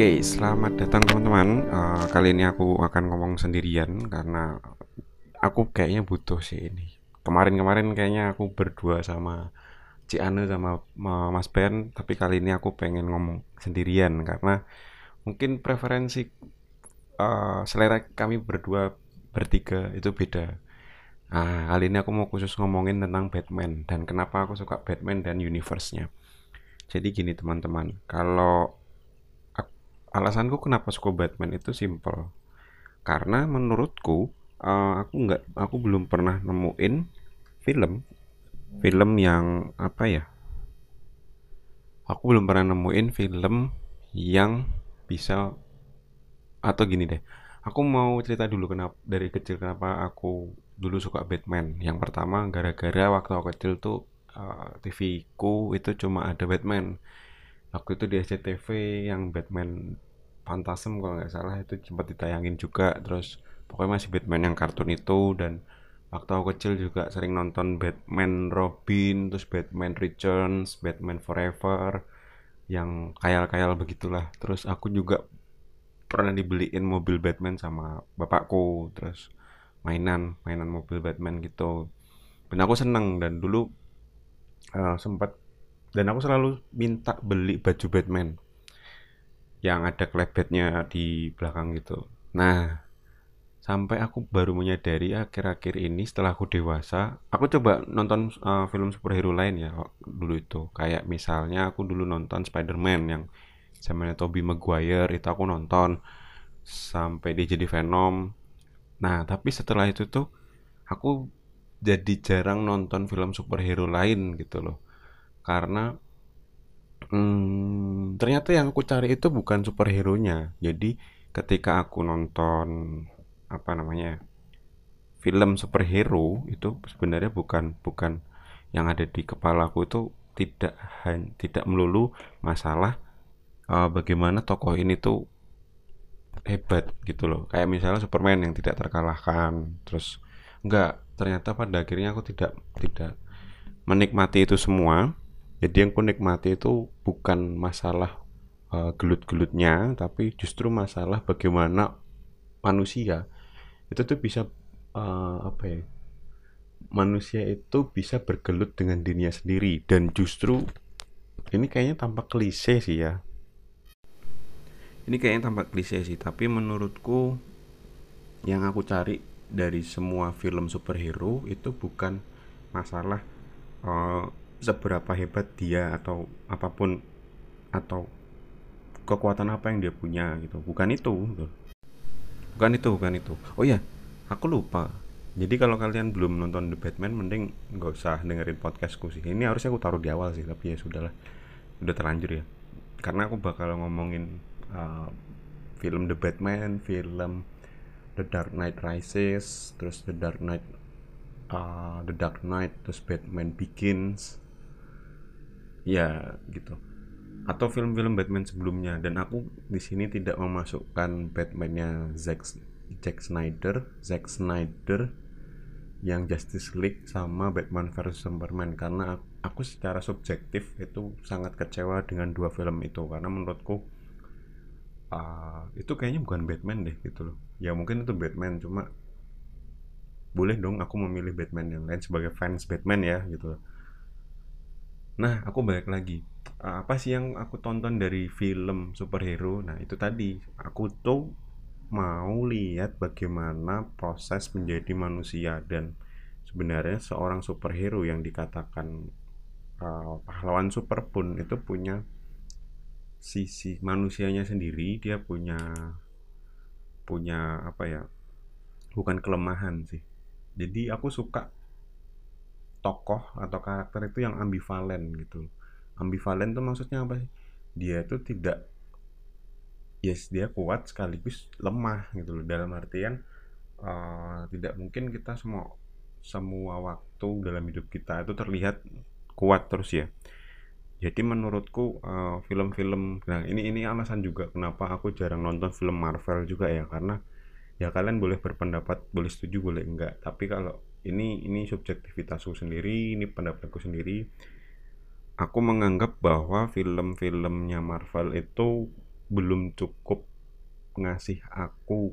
Oke, selamat datang teman-teman. Uh, kali ini aku akan ngomong sendirian karena aku kayaknya butuh sih ini. Kemarin-kemarin kayaknya aku berdua sama Ciane sama Mas Ben, tapi kali ini aku pengen ngomong sendirian karena mungkin preferensi uh, selera kami berdua bertiga itu beda. Nah, kali ini aku mau khusus ngomongin tentang Batman dan kenapa aku suka Batman dan universe-nya. Jadi gini teman-teman, kalau alasanku kenapa suka Batman itu simple. Karena menurutku uh, aku nggak aku belum pernah nemuin film film yang apa ya aku belum pernah nemuin film yang bisa atau gini deh aku mau cerita dulu kenapa dari kecil kenapa aku dulu suka Batman. Yang pertama gara-gara waktu aku kecil tuh uh, TV ku itu cuma ada Batman waktu itu di SCTV yang Batman Phantasm kalau nggak salah itu sempat ditayangin juga. Terus pokoknya masih Batman yang kartun itu. Dan waktu aku kecil juga sering nonton Batman Robin terus Batman Returns Batman Forever yang kayal-kayal begitulah. Terus aku juga pernah dibeliin mobil Batman sama bapakku. Terus mainan mainan mobil Batman gitu. Dan aku seneng. Dan dulu uh, sempat dan aku selalu minta beli baju Batman yang ada klebetnya di belakang gitu. Nah, sampai aku baru menyadari akhir-akhir ini setelah aku dewasa, aku coba nonton uh, film superhero lain ya dulu itu. Kayak misalnya aku dulu nonton Spider-Man yang zamannya Tobey Maguire itu aku nonton sampai dia jadi Venom. Nah, tapi setelah itu tuh aku jadi jarang nonton film superhero lain gitu loh. Karena hmm, ternyata yang aku cari itu bukan superhero-nya. Jadi ketika aku nonton apa namanya film superhero itu sebenarnya bukan bukan yang ada di kepalaku itu tidak tidak melulu masalah uh, bagaimana tokoh ini tuh hebat gitu loh kayak misalnya Superman yang tidak terkalahkan terus enggak ternyata pada akhirnya aku tidak tidak menikmati itu semua jadi yang ku nikmati itu bukan masalah uh, gelut-gelutnya tapi justru masalah bagaimana manusia. Itu tuh bisa uh, apa ya manusia itu bisa bergelut dengan dirinya sendiri. Dan justru ini kayaknya tampak klise sih ya. Ini kayaknya tampak klise sih tapi menurutku yang aku cari dari semua film superhero itu bukan masalah uh, seberapa hebat dia atau apa pun atau kekuatan apa yang dia punya gitu. Bukan itu gitu. bukan itu bukan itu. Oh ya aku lupa. Jadi kalau kalian belum nonton The Batman mending nggak usah dengerin podcastku sih. Ini harusnya aku taruh di awal sih tapi ya sudahlah. Udah terlanjur ya. Karena aku bakal ngomongin uh, film The Batman film The Dark Knight Rises terus The Dark Knight uh, The Dark Knight terus Batman Begins ya gitu. Atau film-film Batman sebelumnya. Dan aku di sini tidak memasukkan Batmannya Zack Zack Snyder Zack Snyder yang Justice League sama Batman vs Superman. Karena aku secara subjektif itu sangat kecewa dengan dua film itu. Karena menurutku uh, itu kayaknya bukan Batman deh gitu loh. Ya mungkin itu Batman. Cuma boleh dong aku memilih Batman yang lain sebagai fans Batman ya gitu loh Nah, aku balik lagi. Apa sih yang aku tonton dari film superhero? Nah, itu tadi. Aku tuh mau lihat bagaimana proses menjadi manusia dan sebenarnya seorang superhero yang dikatakan uh, pahlawan super pun itu punya sisi manusianya sendiri, dia punya punya apa ya? Bukan kelemahan sih. Jadi aku suka tokoh atau karakter itu yang ambivalen gitu. Ambivalen tuh maksudnya apa sih? Dia itu tidak yes dia kuat sekaligus lemah gitu loh. Dalam artian uh, tidak mungkin kita semua semua waktu dalam hidup kita itu terlihat kuat terus ya. Jadi menurutku eh, film-film uh, nah ini ini alasan juga kenapa aku jarang nonton film Marvel juga ya. Karena ya kalian boleh berpendapat boleh setuju boleh enggak. Tapi kalau ini ini subjektivitasku sendiri ini pendapatku sendiri. Aku menganggap bahwa film-filmnya Marvel itu belum cukup ngasih aku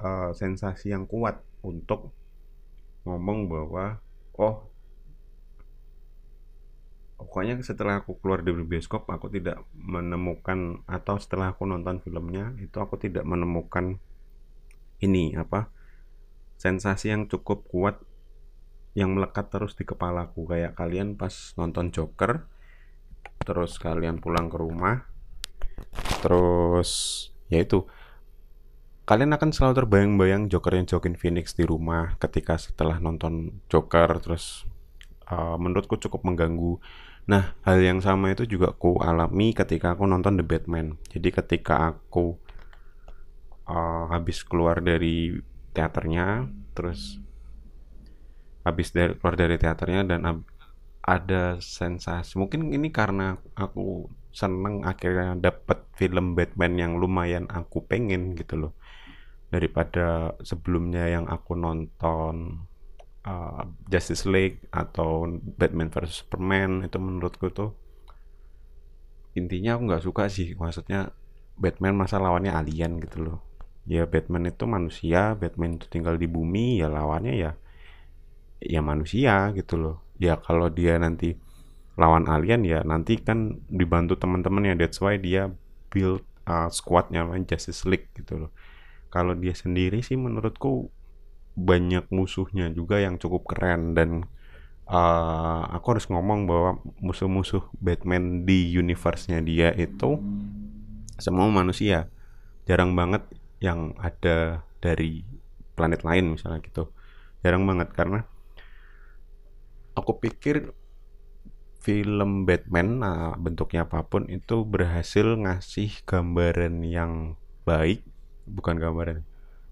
uh, sensasi yang kuat untuk ngomong bahwa oh pokoknya setelah aku keluar dari bioskop aku tidak menemukan atau setelah aku nonton filmnya itu aku tidak menemukan ini apa sensasi yang cukup kuat yang melekat terus di kepalaku. Kayak kalian pas nonton Joker terus kalian pulang ke rumah terus ya itu. Kalian akan selalu terbayang-bayang Joker yang Joaquin Phoenix di rumah ketika setelah nonton Joker terus uh, menurutku cukup mengganggu. Nah hal yang sama itu juga aku alami ketika aku nonton The Batman. Jadi ketika aku uh, habis keluar dari teaternya terus habis dari keluar dari teaternya dan ada sensasi mungkin ini karena aku seneng akhirnya dapet film Batman yang lumayan aku pengen gitu loh. Daripada sebelumnya yang aku nonton uh, Justice League atau Batman vs Superman itu menurutku tuh intinya aku nggak suka sih. Maksudnya Batman masa lawannya alien gitu loh. Ya Batman itu manusia Batman itu tinggal di bumi ya lawannya ya ya manusia gitu loh. Ya kalau dia nanti lawan alien ya nanti kan dibantu teman-teman ya that's why dia build uh, squadnya Justice League gitu loh. Kalau dia sendiri sih menurutku banyak musuhnya juga yang cukup keren dan uh, aku harus ngomong bahwa musuh-musuh Batman di universe-nya dia itu semua manusia. Jarang banget yang ada dari planet lain misalnya gitu. Jarang banget karena aku pikir film Batman nah bentuknya apa pun itu berhasil ngasih gambaran yang baik bukan gambaran.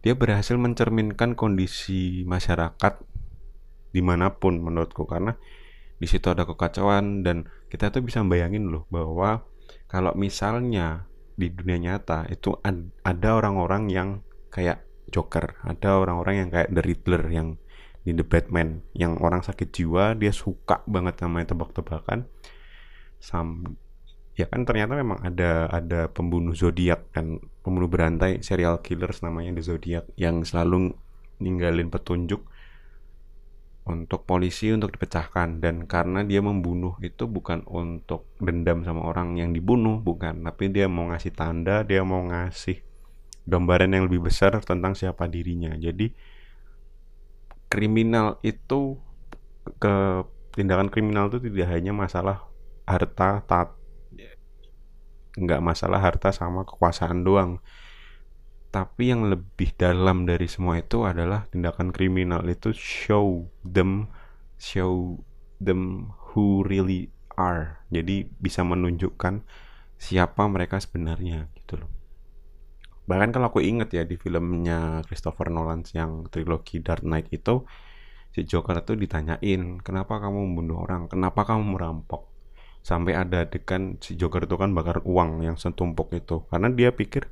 Dia berhasil mencerminkan kondisi masyarakat di mana pun menurutku karena di situ ada kekacauan dan kita tuh bisa bayangin loh bahwa kalau misalnya di dunia nyata itu ada orang-orang yang kayak Joker, ada orang-orang yang kayak The Riddler yang di The Batman, yang orang sakit jiwa dia suka banget sama tebak-tebakan, sam ya kan ternyata memang ada ada pembunuh zodiak kan pembunuh berantai serial killers namanya The Zodiac yang selalu ninggalin petunjuk untuk polisi untuk dipecahkan. Dan karena dia membunuh itu bukan untuk dendam sama orang yang dibunuh bukan. Tapi dia mau ngasih tanda dia mau ngasih gambaran yang lebih besar tentang siapa dirinya. Jadi kriminal itu ke tindakan kriminal itu tidak hanya masalah harta tat nggak masalah harta sama kekuasaan doang. Tapi yang lebih dalam dari semua itu adalah tindakan kriminal itu show them show them who really are. Jadi bisa menunjukkan siapa mereka sebenarnya bahkan kalau aku inget ya di filmnya Christopher Nolan yang trilogi Dark Knight itu si Joker itu ditanyain kenapa kamu membunuh orang? Kenapa kamu merampok? Sampai ada adegan si Joker itu kan bakar uang yang setumpuk itu. Karena dia pikir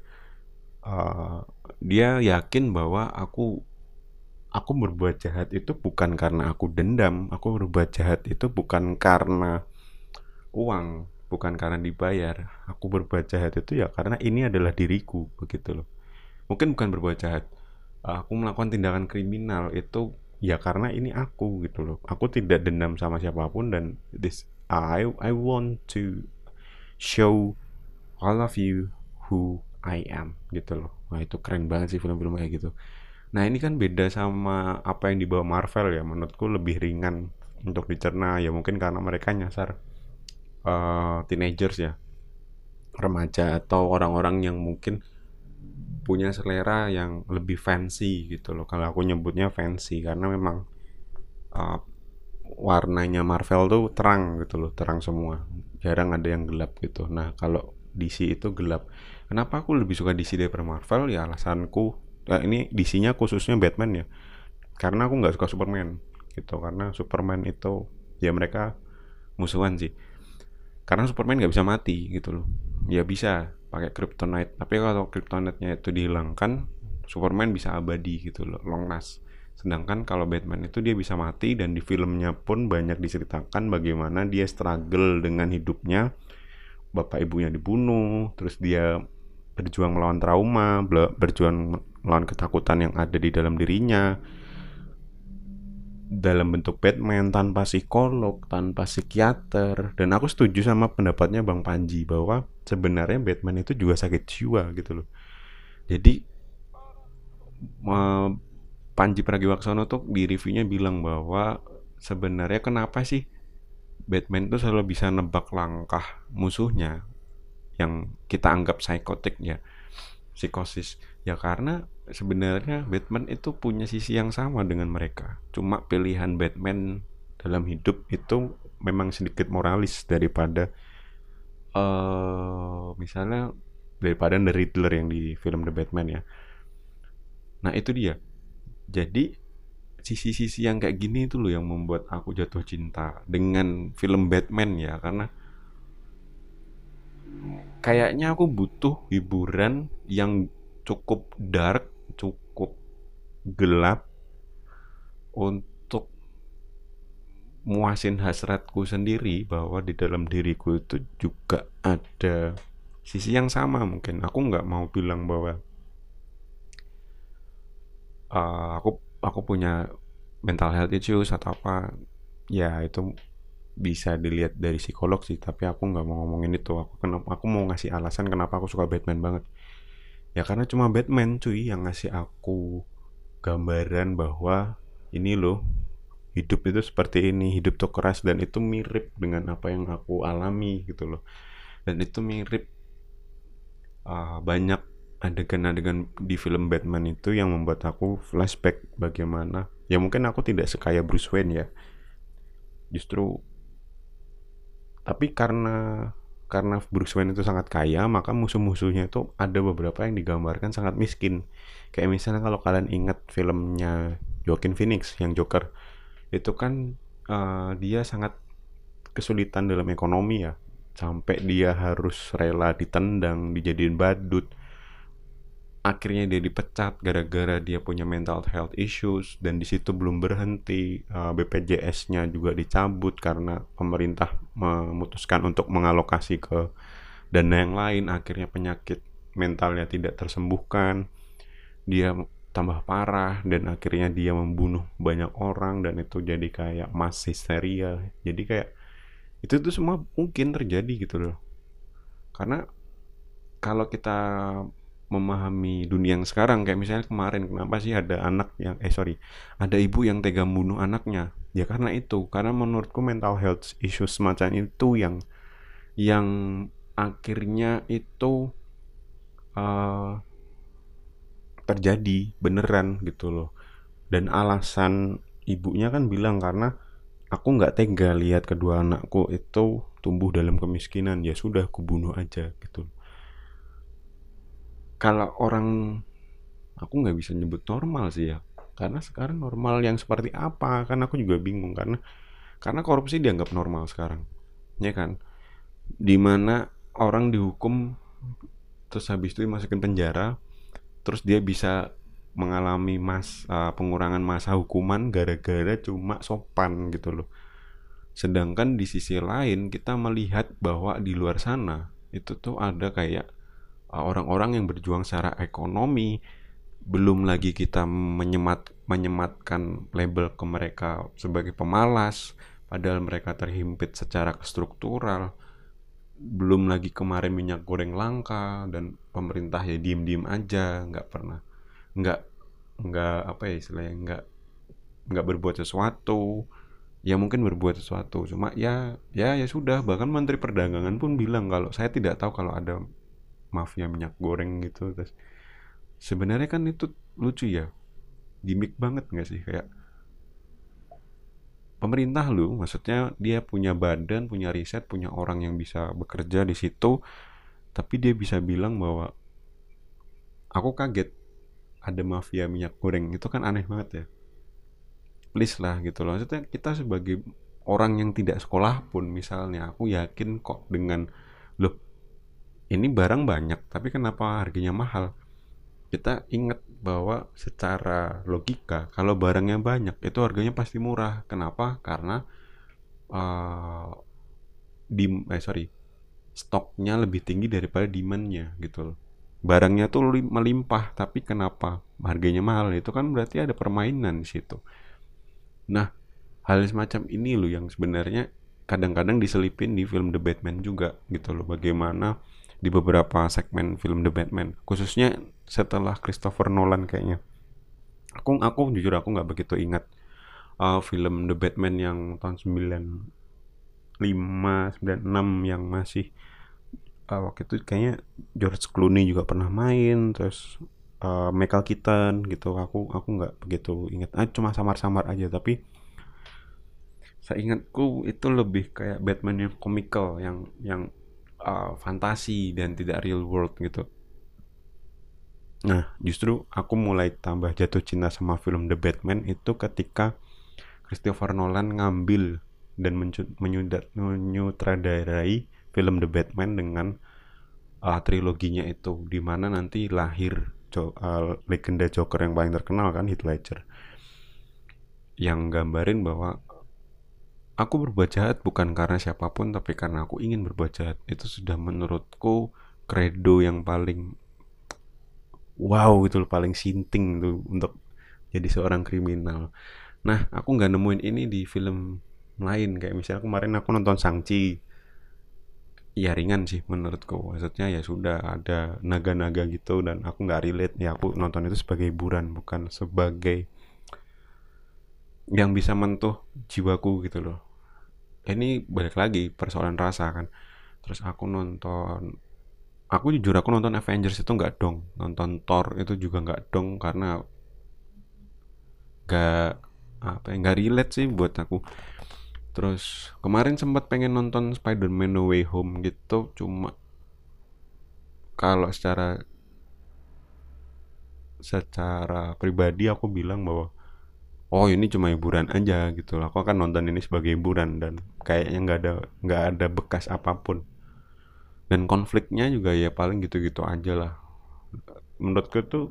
uh, dia yakin bahwa aku aku berbuat jahat itu bukan karena aku dendam aku berbuat jahat itu bukan karena uang bukan karena dibayar aku berbuat jahat itu ya karena ini adalah diriku begitu loh mungkin bukan berbuat jahat aku melakukan tindakan kriminal itu ya karena ini aku gitu loh aku tidak dendam sama siapa pun dan this I I want to show all of you who I am gitu loh. Wah itu keren banget sih film-film kayak gitu. Nah ini kan beda sama apa yang dibawa Marvel ya. Menurutku lebih ringan untuk dicerna ya mungkin karena mereka nyasar uh, teenagers ya, remaja atau orang-orang yang mungkin punya selera yang lebih fancy gitu loh. Kalau aku nyebutnya fancy karena memang uh, warnanya Marvel tuh terang gitu loh terang semua. Jarang ada yang gelap gitu. Nah kalau DC itu gelap. Kenapa aku lebih suka DC daripada Marvel? Ya alasanku nah ini DC-nya khususnya Batman ya. Karena aku nggak suka Superman gitu. Karena Superman itu ya mereka musuhan sih karena Superman nggak bisa mati gitu loh. Ya bisa pakai kryptonite. Tapi kalau kryptonite-nya itu dihilangkan Superman bisa abadi gitu loh long last. Sedangkan kalau Batman itu dia bisa mati dan di filmnya pun banyak diceritakan bagaimana dia struggle dengan hidupnya. Bapak ibunya dibunuh, terus dia berjuang melawan trauma berjuang melawan ketakutan yang ada di dalam dirinya dalam bentuk Batman tanpa psikolog, tanpa psikiater dan aku setuju sama pendapatnya Bang Panji bahwa sebenarnya Batman itu juga sakit jiwa gitu loh. Jadi Panji Pragiwaksono tuh di reviewnya bilang bahwa sebenarnya kenapa sih Batman itu selalu bisa nebak langkah musuhnya yang kita anggap psikotik ya psikosis ya karena sebenarnya Batman itu punya sisi yang sama dengan mereka. Cuma pilihan Batman dalam hidup itu memang sedikit moralis daripada uh, misalnya daripada The Riddler yang di film The Batman ya. Nah itu dia. Jadi sisi-sisi yang kayak gini itu loh yang membuat aku jatuh cinta dengan film Batman ya karena kayaknya aku butuh hiburan yang cukup dark, gelap untuk muasin hasratku sendiri bahwa di dalam diriku itu juga ada sisi yang sama mungkin. Aku nggak mau bilang bahwa uh, aku aku punya mental health issues atau apa. Ya itu bisa dilihat dari psikolog sih tapi aku nggak mau ngomongin itu. Aku kenapa aku mau ngasih alasan kenapa aku suka Batman banget. Ya karena cuma Batman cuy yang ngasih aku gambaran bahwa ini loh hidup itu seperti ini hidup tuh keras dan itu mirip dengan apa yang aku alami gitu loh. Dan itu mirip uh, banyak adegan-adegan di film Batman itu yang membuat aku flashback bagaimana ya mungkin aku tidak sekaya Bruce Wayne ya. Justru tapi karena karena Bruce Wayne itu sangat kaya maka musuh-musuhnya itu ada beberapa yang digambarkan sangat miskin. Kayak misalnya kalau kalian ingat filmnya Joaquin Phoenix yang Joker itu kan uh, dia sangat kesulitan dalam ekonomi ya. Sampai dia harus rela ditendang dijadiin badut akhirnya dia dipecat gara-gara dia punya mental health issues dan di situ belum berhenti eh, BPJS-nya juga dicabut karena pemerintah memutuskan untuk mengalokasi ke dana yang lain. Akhirnya penyakit mentalnya tidak tersembuhkan dia tambah parah dan akhirnya dia membunuh banyak orang dan itu jadi kayak mass hysteria jadi kayak itu tuh semua mungkin terjadi gitu loh. Karena kalau kita memahami dunia yang sekarang. Kayak misalnya kemarin kenapa sih ada anak yang eh sorry ada ibu yang tega bunuh anaknya? Ya karena itu. Karena menurutku mental health issues semacam itu yang yang akhirnya itu uh, terjadi beneran gitu loh. Dan alasan ibunya kan bilang karena aku nggak tega lihat kedua anakku itu tumbuh dalam kemiskinan. Ya sudah aku bunuh aja gitu kalau orang aku nggak bisa nyebut normal sih ya. Karena sekarang normal yang seperti apa? Kan aku juga bingung karena karena korupsi dianggap normal sekarang ya kan? Di mana orang dihukum terus habis itu dimasukin penjara terus dia bisa mengalami mas uh, pengurangan masa hukuman gara-gara cuma sopan gitu loh. Sedangkan di sisi lain kita melihat bahwa di luar sana itu tuh ada kayak orang-orang yang berjuang secara ekonomi belum lagi kita menyemat menyematkan label ke mereka sebagai pemalas padahal mereka terhimpit secara struktural belum lagi kemarin minyak goreng langka dan pemerintah ya diem-diem aja nggak pernah nggak nggak apa ya istilahnya nggak nggak berbuat sesuatu. Ya mungkin berbuat sesuatu cuma ya ya ya sudah. Bahkan menteri perdagangan pun bilang kalau saya tidak tahu kalau ada mafia minyak goreng gitu terus sebenarnya kan itu lucu ya gimmick banget nggak sih? Kayak pemerintah lu maksudnya dia punya badan punya riset punya orang yang bisa bekerja di situ tapi dia bisa bilang bahwa aku kaget ada mafia minyak goreng. Itu kan aneh banget ya. Please lah gitu loh. Maksudnya kita sebagai orang yang tidak sekolah pun misalnya aku yakin kok dengan ini barang banyak tapi kenapa harganya mahal? Kita ingat bahwa secara logika kalau barangnya banyak itu harganya pasti murah. Kenapa? Karena uh, di eh sorry stoknya lebih tinggi daripada demandnya gitu loh. Barangnya tuh melimpah tapi kenapa? Harganya mahal itu kan berarti ada permainan di situ. Nah hal semacam ini loh yang sebenarnya kadang-kadang diselipin di film The Batman juga gitu loh. Bagaimana di beberapa segmen film The Batman khususnya setelah Christopher Nolan kayaknya. Aku aku jujur aku nggak begitu ingat uh, film The Batman yang tahun 95 96 yang masih uh, waktu itu kayaknya George Clooney juga pernah main terus uh, Michael Keaton gitu. Aku aku nggak begitu ingat. Ah, cuma samar-samar aja tapi saya ingatku itu lebih kayak Batman yang komikal yang yang uh, fantasi dan tidak real world gitu. Nah justru aku mulai tambah jatuh cinta sama film The Batman itu ketika Christopher Nolan ngambil dan menyutradarai film The Batman dengan uh, triloginya itu di mana nanti lahir jo uh, legenda Joker yang paling terkenal kan Heath Ledger yang gambarin bahwa aku berbuat jahat bukan karena siapa pun tapi karena aku ingin berbuat jahat. Itu sudah menurutku kredo yang paling wow loh paling sinting tuh untuk jadi seorang kriminal. Nah aku nggak nemuin ini di film lain. Kayak misalnya kemarin aku nonton Sangchi ya ringan sih menurutku. Maksudnya ya sudah ada naga-naga gitu dan aku nggak relate ya aku nonton itu sebagai hiburan bukan sebagai yang bisa mentuh jiwaku gitu loh ini balik lagi persoalan rasa kan. Terus aku nonton aku jujur aku nonton Avengers itu nggak dong. Nonton Thor itu juga nggak dong karena nggak apa ya nggak relate sih buat aku. Terus kemarin sempat pengen nonton Spider-Man No Way Home gitu cuma kalau secara secara pribadi aku bilang bahwa oh ini cuma hiburan aja gitu loh aku akan nonton ini sebagai hiburan dan kayaknya nggak ada nggak ada bekas apa pun. Dan konfliknya juga ya paling gitu-gitu aja lah. Menurutku tuh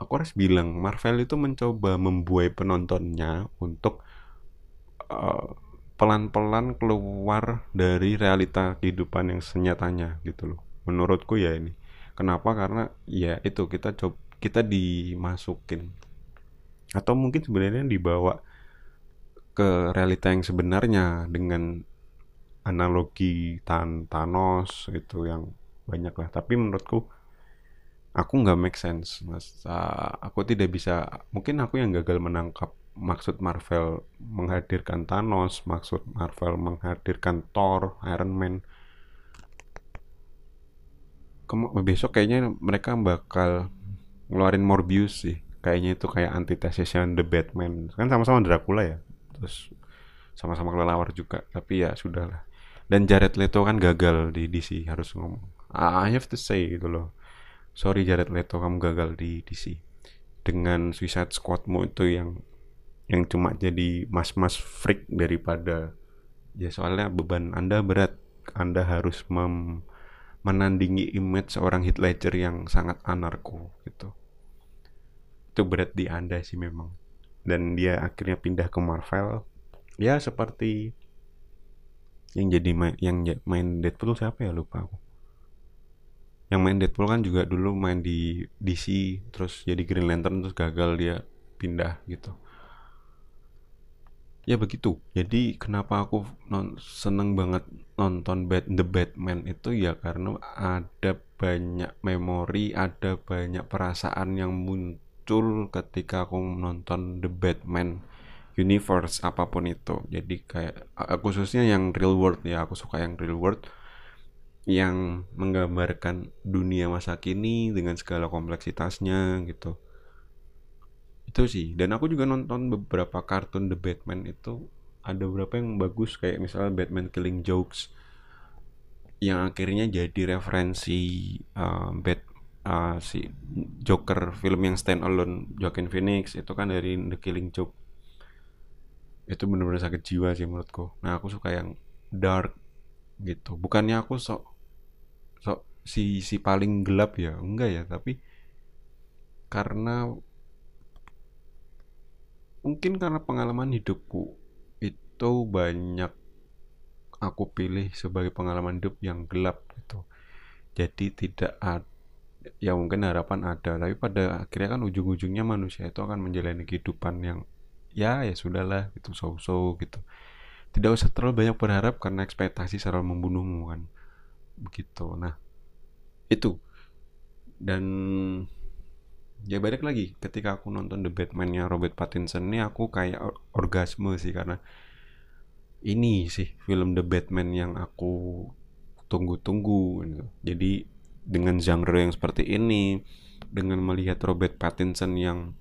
aku harus bilang Marvel itu mencoba membuai penontonnya untuk uh, pelan-pelan keluar dari realita kehidupan yang senyatanya gitu loh. Menurutku ya ini. Kenapa? Karena ya itu kita coba kita dimasukin. Atau mungkin sebenarnya dibawa ke realita yang sebenarnya dengan analogi Tan Thanos itu yang banyak lah. Tapi menurutku aku nggak make sense mas. Uh, aku tidak bisa mungkin aku yang gagal menangkap maksud Marvel menghadirkan Thanos maksud Marvel menghadirkan Thor Iron Man. Kem besok kayaknya mereka bakal ngeluarin Morbius sih. Kayaknya itu kayak antitesisnya The Batman. Kan sama-sama Dracula ya. Terus sama-sama kelelawar juga. Tapi ya sudahlah dan Jared Leto kan gagal di DC harus ngomong. I have to say gitu loh. Sorry Jared Leto kamu gagal di DC dengan Suicide Squadmu itu yang yang cuma jadi mas-mas freak daripada ya soalnya beban anda berat. Anda harus mem menandingi image seorang Heath Ledger yang sangat anarko gitu. Itu berat di anda sih memang. Dan dia akhirnya pindah ke Marvel. Ya seperti yang jadi main, yang main Deadpool siapa ya? Lupa aku. Yang main Deadpool kan juga dulu main di DC terus jadi Green Lantern terus gagal dia pindah gitu ya begitu. Jadi kenapa aku non seneng banget nonton Bat The Batman itu ya karena ada banyak memori ada banyak perasaan yang muncul ketika aku nonton The Batman universe apa pun itu. Jadi kayak khususnya yang real world ya aku suka yang real world yang menggambarkan dunia masa kini dengan segala kompleksitasnya gitu itu sih. Dan aku juga nonton beberapa kartun The Batman itu ada beberapa yang bagus kayak misalnya Batman Killing Jokes yang akhirnya jadi referensi uh, Bat uh, si Joker film yang stand alone Joaquin Phoenix itu kan dari The Killing Joke. Itu bener-bener sakit jiwa sih menurutku. Nah aku suka yang dark gitu. Bukannya aku sok so, si si paling gelap ya? Enggak ya tapi karena mungkin karena pengalaman hidupku itu banyak aku pilih sebagai pengalaman hidup yang gelap gitu. Jadi tidak ada ya mungkin harapan ada tapi pada akhirnya kan ujung-ujungnya manusia itu akan menjalani kehidupan yang ya ya sudahlah gitu so-so gitu. Tidak usah terlalu banyak berharap karena ekspektasi selalu membunuhmu kan. Begitu. Nah itu. Dan ya balik lagi ketika aku nonton The Batman-nya Robert Pattinson ini aku kayak orgasme sih karena ini sih film The Batman yang aku tunggu-tunggu gitu. Jadi dengan genre yang seperti ini, dengan melihat Robert Pattinson yang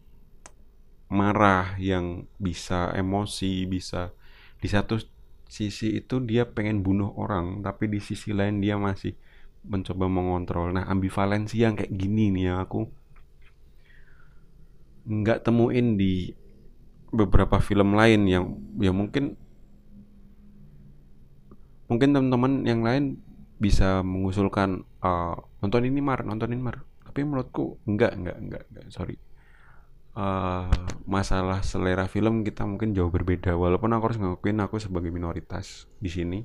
marah, yang bisa emosi, bisa di satu sisi itu dia pengen bunuh orang, tapi di sisi lain dia masih mencoba mengontrol. Nah, ambivalensi yang kayak gini nih yang aku nggak temuin di beberapa film lain yang ya mungkin mungkin teman-teman yang lain bisa mengusulkan uh, nonton ini mar nonton ini mar. Tapi menurutku enggak enggak enggak, enggak sorry. Uh, masalah selera film kita mungkin jauh berbeda. Walaupun aku harus ngakuin aku sebagai minoritas di sini.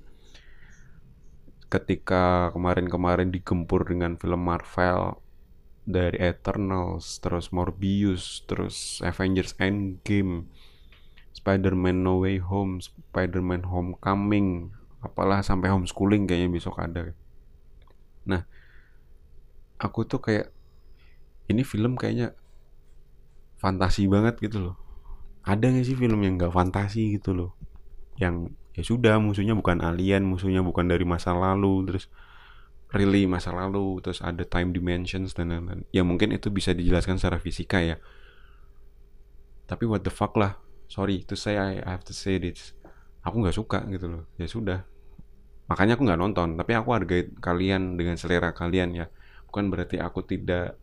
Ketika kemarin-kemarin digempur dengan film Marvel dari Eternals terus Morbius terus Avengers Endgame Spider-Man No Way Home Spider-Man Homecoming apalah sampai homeschooling kayaknya besok ada. Nah aku tuh kayak ini film kayaknya fantasi banget gitu loh. Ada gak sih film yang gak fantasi gitu loh? Yang ya sudah musuhnya bukan alien musuhnya bukan dari masa lalu terus really masa lalu terus ada time dimensions dan lain-lain. Ya mungkin itu bisa dijelaskan secara fisika ya. Tapi what the fuck lah. Sorry to say I, I have to say this. Aku nggak suka gitu loh. Ya sudah. Makanya aku nggak nonton. Tapi aku hargai kalian dengan selera kalian ya. Bukan berarti aku tidak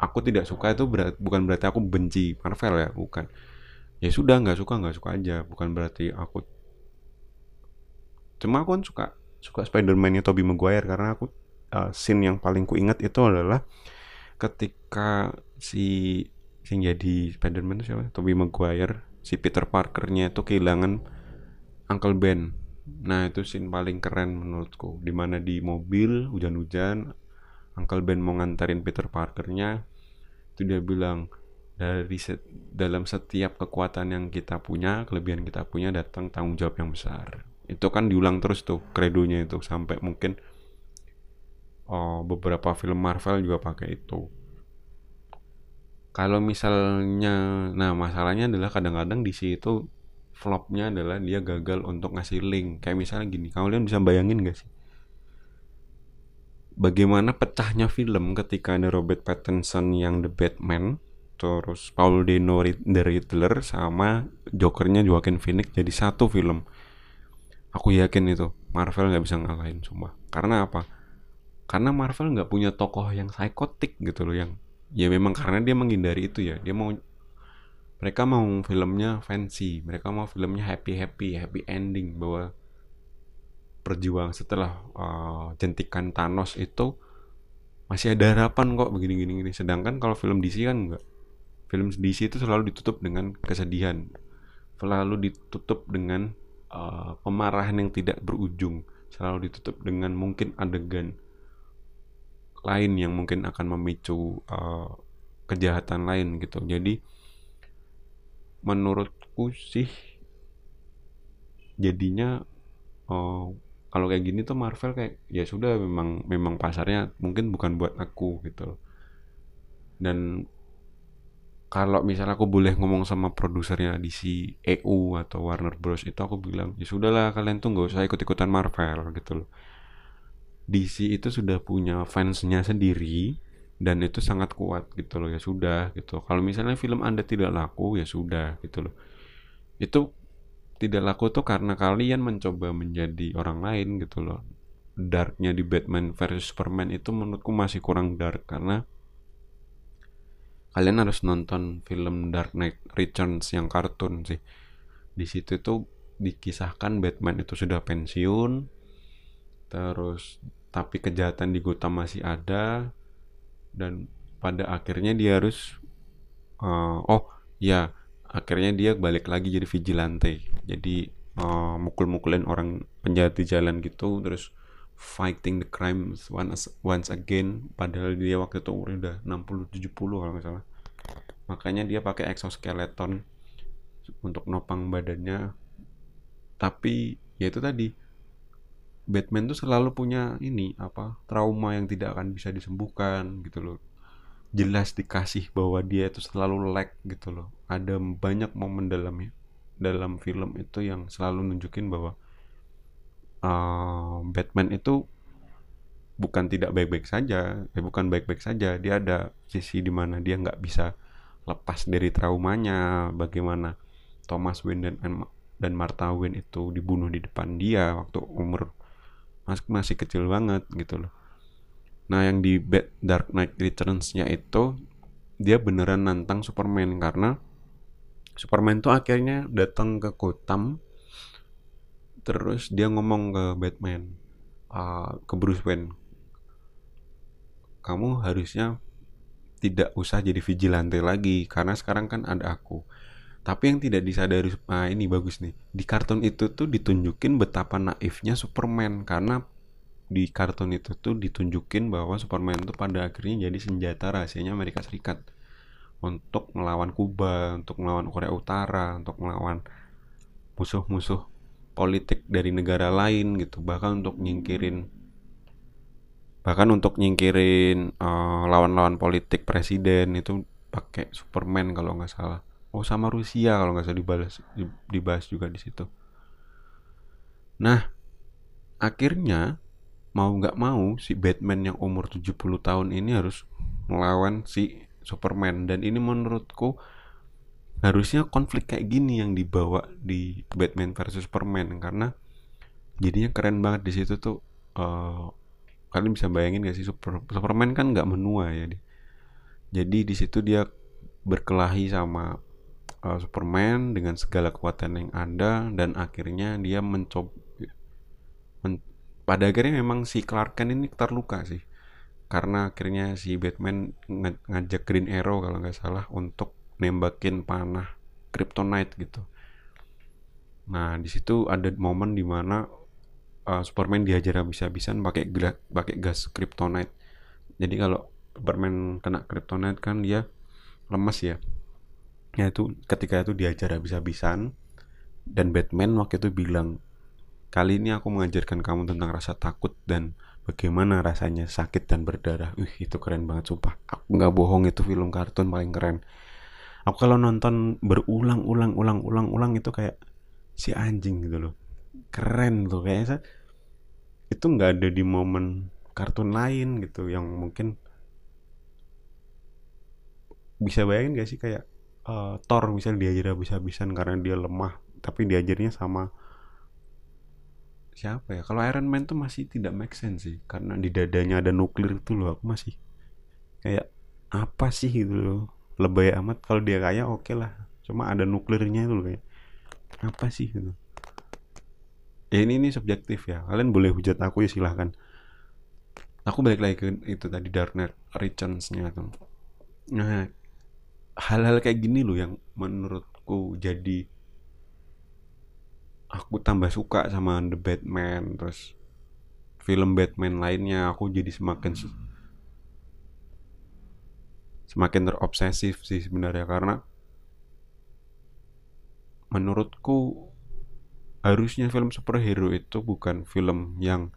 aku tidak suka itu berat, bukan berarti aku benci Marvel ya bukan. Ya sudah nggak suka nggak suka aja. Bukan berarti aku cuma aku kan suka suka Spider-Man-nya Tobey Maguire karena aku uh, scene yang paling ku ingat itu adalah ketika si sing jadi Spider-Man siapa? Tobey Maguire si Peter Parker-nya itu kehilangan Uncle Ben. Nah itu scene paling keren menurutku. Di mana di mobil hujan-hujan, Uncle Ben mau nganterin Peter Parker-nya, itu dia bilang dari set, dalam setiap kekuatan yang kita punya, kelebihan kita punya datang tanggung jawab yang besar. Itu kan diulang terus tuh kredonya itu. Sampai mungkin oh, beberapa film Marvel juga pakai itu. Kalau misalnya nah masalahnya adalah kadang-kadang di situ flopnya adalah dia gagal untuk ngasih link. Kayak misalnya gini kalian bisa bayangin gak sih? Bagaimana pecahnya film ketika ada Robert Pattinson yang The Batman terus Paul Dano The Riddler sama Jokernya Joaquin Phoenix jadi satu film aku yakin itu. Marvel nggak bisa ngalahin cuma. Karena apa? Karena Marvel nggak punya tokoh yang psikotik gitu loh yang ya memang karena dia menghindari itu ya. Dia mau mereka mau filmnya fancy mereka mau filmnya happy happy happy ending bahwa perjuang setelah uh, jentikan Thanos itu masih ada harapan kok begini gini gini. Sedangkan kalau film DC kan enggak film DC itu selalu ditutup dengan kesedihan. Selalu ditutup dengan uh, kemarahan yang tidak berujung selalu ditutup dengan mungkin adegan lain yang mungkin akan memicu uh, kejahatan lain gitu. Jadi menurutku sih jadinya uh, kalau kayak gini tuh Marvel kayak ya sudah memang memang pasarnya mungkin bukan buat aku gitu. Dan kalau misalnya aku boleh ngomong sama produsernya di si EU atau Warner Bros. itu aku bilang ya sudahlah kalian tuh nggak usah ikut-ikutan Marvel gitu loh. DC itu sudah punya fansnya sendiri dan itu sangat kuat gitu loh ya sudah gitu. Kalau misalnya film anda tidak laku ya sudah gitu loh. Itu tidak laku tuh karena kalian mencoba menjadi orang lain gitu loh. Darknya di Batman versus Superman itu menurutku masih kurang dark karena kalian harus nonton film Dark Knight Returns yang kartun sih. Di situ tuh dikisahkan Batman itu sudah pensiun terus tapi kejahatan di Gotham masih ada dan pada akhirnya dia harus uh, oh ya akhirnya dia balik lagi jadi vigilante. Jadi uh, mukul-mukulin orang penjahat di jalan gitu terus fighting the crimes once once again. Padahal dia waktu itu umurnya udah 60 70 kalau salah. Makanya dia pakai exoskeleton untuk nopang badannya. Tapi ya itu tadi Batman tuh selalu punya ini apa trauma yang tidak akan bisa disembuhkan gitu loh. Jelas dikasih bahwa dia itu selalu lag gitu loh. Ada banyak momen dalamnya dalam film itu yang selalu nunjukin bahwa uh, Batman itu bukan tidak baik-baik saja, eh, bukan baik-baik saja. Dia ada sisi di mana dia nggak bisa lepas dari traumanya. Bagaimana Thomas Wayne dan dan Martha Wayne itu dibunuh di depan dia waktu umur masih masih kecil banget gitu loh. Nah yang di Dark Knight Returns-nya itu dia beneran nantang Superman karena Superman tuh akhirnya datang ke Gotham terus dia ngomong ke Batman uh, ke Bruce Wayne kamu harusnya tidak usah jadi vigilante lagi karena sekarang kan ada aku. Tapi yang tidak disadari nah ini bagus nih di kartun itu tuh ditunjukin betapa naifnya Superman karena di kartun itu tuh ditunjukin bahwa Superman tuh pada akhirnya jadi senjata rahasianya Amerika Serikat untuk melawan Kuba, untuk melawan Korea Utara, untuk melawan musuh-musuh politik dari negara lain gitu. Bahkan untuk nyingkirin bahkan untuk nyingkirin uh, lawan-lawan politik presiden itu pakai Superman kalau nggak salah. Oh sama Rusia kalau nggak salah dibahas dibahas juga di situ. Nah akhirnya mau nggak mau si Batman yang umur 70 tahun ini harus melawan si Superman. Dan ini menurutku harusnya konflik kayak gini yang dibawa di Batman versus Superman karena jadinya keren banget di situ tuh uh, kalian bisa bayangin gak sih Super, Superman kan nggak menua ya jadi di situ dia berkelahi sama uh, Superman dengan segala kekuatan yang ada dan akhirnya dia mencoba men, pada akhirnya memang si Clark Kent ini terluka sih karena akhirnya si Batman ngajak Green Arrow kalau nggak salah untuk nembakin panah kryptonite gitu. Nah, di situ ada momen di mana uh, Superman dihajar habis-habisan pakai pakai gas kryptonite. Jadi kalau Superman kena kryptonite kan dia lemas ya. Ya itu ketika itu dihajar habis-habisan dan Batman waktu itu bilang kali ini aku mengajarkan kamu tentang rasa takut dan bagaimana rasanya sakit dan berdarah. Wih, itu keren banget sumpah. Aku nggak bohong itu film kartun paling keren aku kalau nonton berulang-ulang ulang-ulang ulang itu kayak si anjing gitu loh. Keren tuh kayaknya itu nggak ada di momen kartun lain gitu yang mungkin bisa bayangin gak sih kayak uh, Thor misalnya diajar habis-habisan karena dia lemah tapi diajarnya sama siapa ya? Kalau Iron Man tuh masih tidak make sense sih karena di dadanya ada nuklir itu loh aku masih kayak apa sih gitu loh lebay amat. Kalau dia kaya oke okay lah. Cuma ada nuklirnya itu loh kayak apa sih? Gitu. Ya ini ini subjektif ya. Kalian boleh hujat aku ya silahkan. Aku balik lagi ke itu tadi Darknet Returns-nya tuh. Nah hal-hal kayak gini loh yang menurutku jadi aku tambah suka sama The Batman terus film Batman lainnya. Aku jadi semakin semakin terobsesif sih sebenarnya karena menurutku harusnya film superhero itu bukan film yang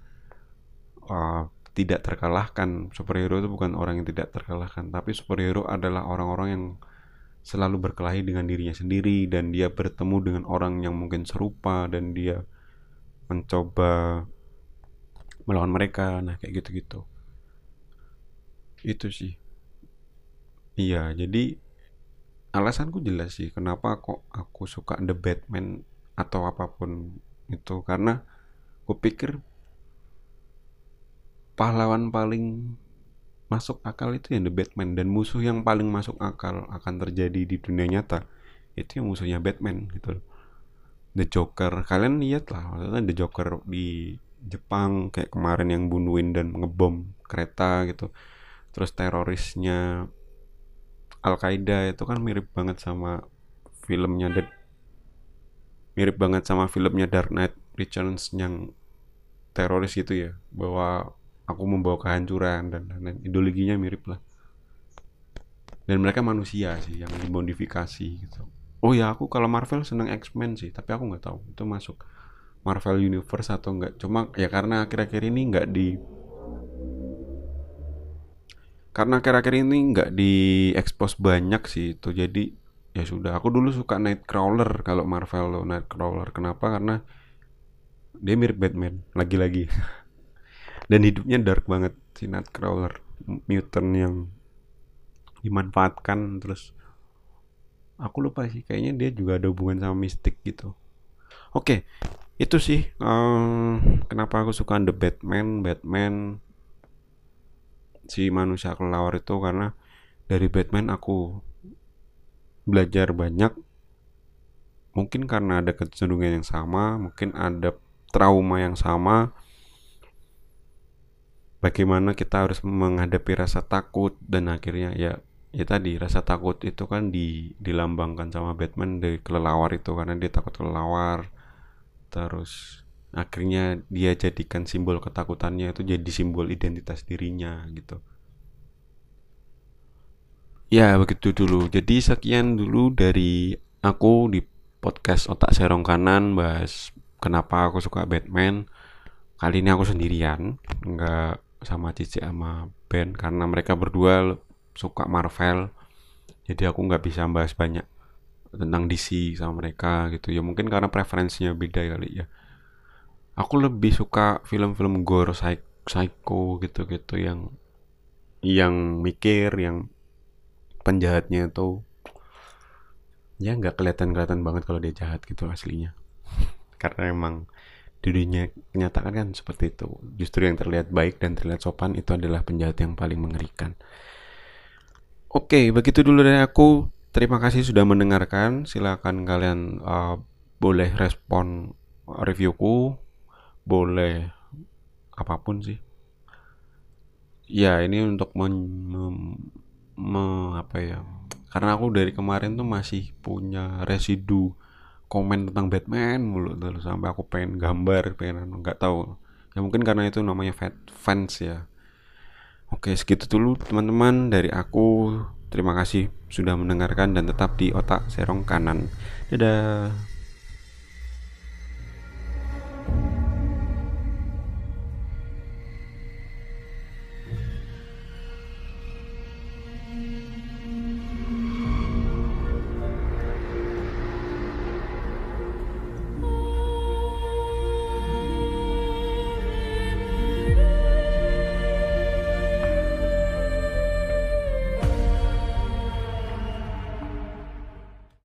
uh, tidak terkalahkan. Superhero itu bukan orang yang tidak terkalahkan tapi superhero adalah orang-orang yang selalu berkelahi dengan dirinya sendiri dan dia bertemu dengan orang yang mungkin serupa dan dia mencoba melawan mereka. Nah kayak gitu-gitu. Itu sih Iya, jadi alasanku jelas sih kenapa kok aku suka The Batman atau apa pun itu. Karena aku pikir pahlawan paling masuk akal itu yang The Batman. Dan musuh yang paling masuk akal akan terjadi di dunia nyata itu yang musuhnya Batman gitu The Joker. Kalian lihat lah maksudnya The Joker di Jepang kayak kemarin yang bunuhin dan ngebom kereta gitu. Terus terorisnya Al Qaeda itu kan mirip banget sama filmnya The mirip banget sama filmnya Dark Knight Returns yang teroris gitu ya bahwa aku membawa kehancuran dan lain-lain. Ideologinya mirip lah. Dan mereka manusia sih yang dimodifikasi gitu. Oh ya aku kalau Marvel seneng X-Men sih tapi aku nggak tahu itu masuk Marvel Universe atau enggak cuma ya karena akhir-akhir ini nggak di karena akhir-akhir ini nggak di expose banyak sih itu. Jadi ya sudah aku dulu suka Nightcrawler kalau Marvel lo Nightcrawler. Kenapa? Karena dia mirip Batman lagi-lagi. Dan hidupnya dark banget si Nightcrawler. Mutant yang dimanfaatkan terus aku lupa sih kayaknya dia juga ada hubungan sama mistik gitu. Oke itu sih um, kenapa aku suka The Batman. Batman si manusia kelelawar itu karena dari Batman aku belajar banyak. Mungkin karena ada kecenderungan yang sama mungkin ada trauma yang sama. Bagaimana kita harus menghadapi rasa takut dan akhirnya ya ya tadi rasa takut itu kan di dilambangkan sama Batman dari kelelawar itu karena dia takut kelelawar. Terus akhirnya dia jadikan simbol ketakutannya itu jadi simbol identitas dirinya gitu Ya, begitu dulu. Jadi sekian dulu dari aku di podcast Otak Serong Kanan bahas kenapa aku suka Batman. Kali ini aku sendirian, nggak sama Cici sama Ben karena mereka berdua suka Marvel. Jadi aku nggak bisa bahas banyak tentang DC sama mereka gitu ya mungkin karena preferensinya beda kali ya aku lebih suka film-film gore psycho gitu-gitu yang yang mikir yang penjahatnya itu ya nggak kelihatan-kelihatan banget kalau dia jahat gitu aslinya. Karena emang dunia kenyataan kan seperti itu. Justru yang terlihat baik dan terlihat sopan itu adalah penjahat yang paling mengerikan. Oke begitu dulu dari aku. Terima kasih sudah mendengarkan. Silakan kalian uh, boleh respon reviewku boleh apa pun sih. Ya ini untuk men, mem, me, apa ya karena aku dari kemarin tuh masih punya residu komen tentang Batman mulu terus sampai aku pengen gambar pengen anu, nggak tahu. Ya mungkin karena itu namanya fat fans ya. Oke segitu dulu teman-teman dari aku. Terima kasih sudah mendengarkan dan tetap di otak serong kanan. Dadah.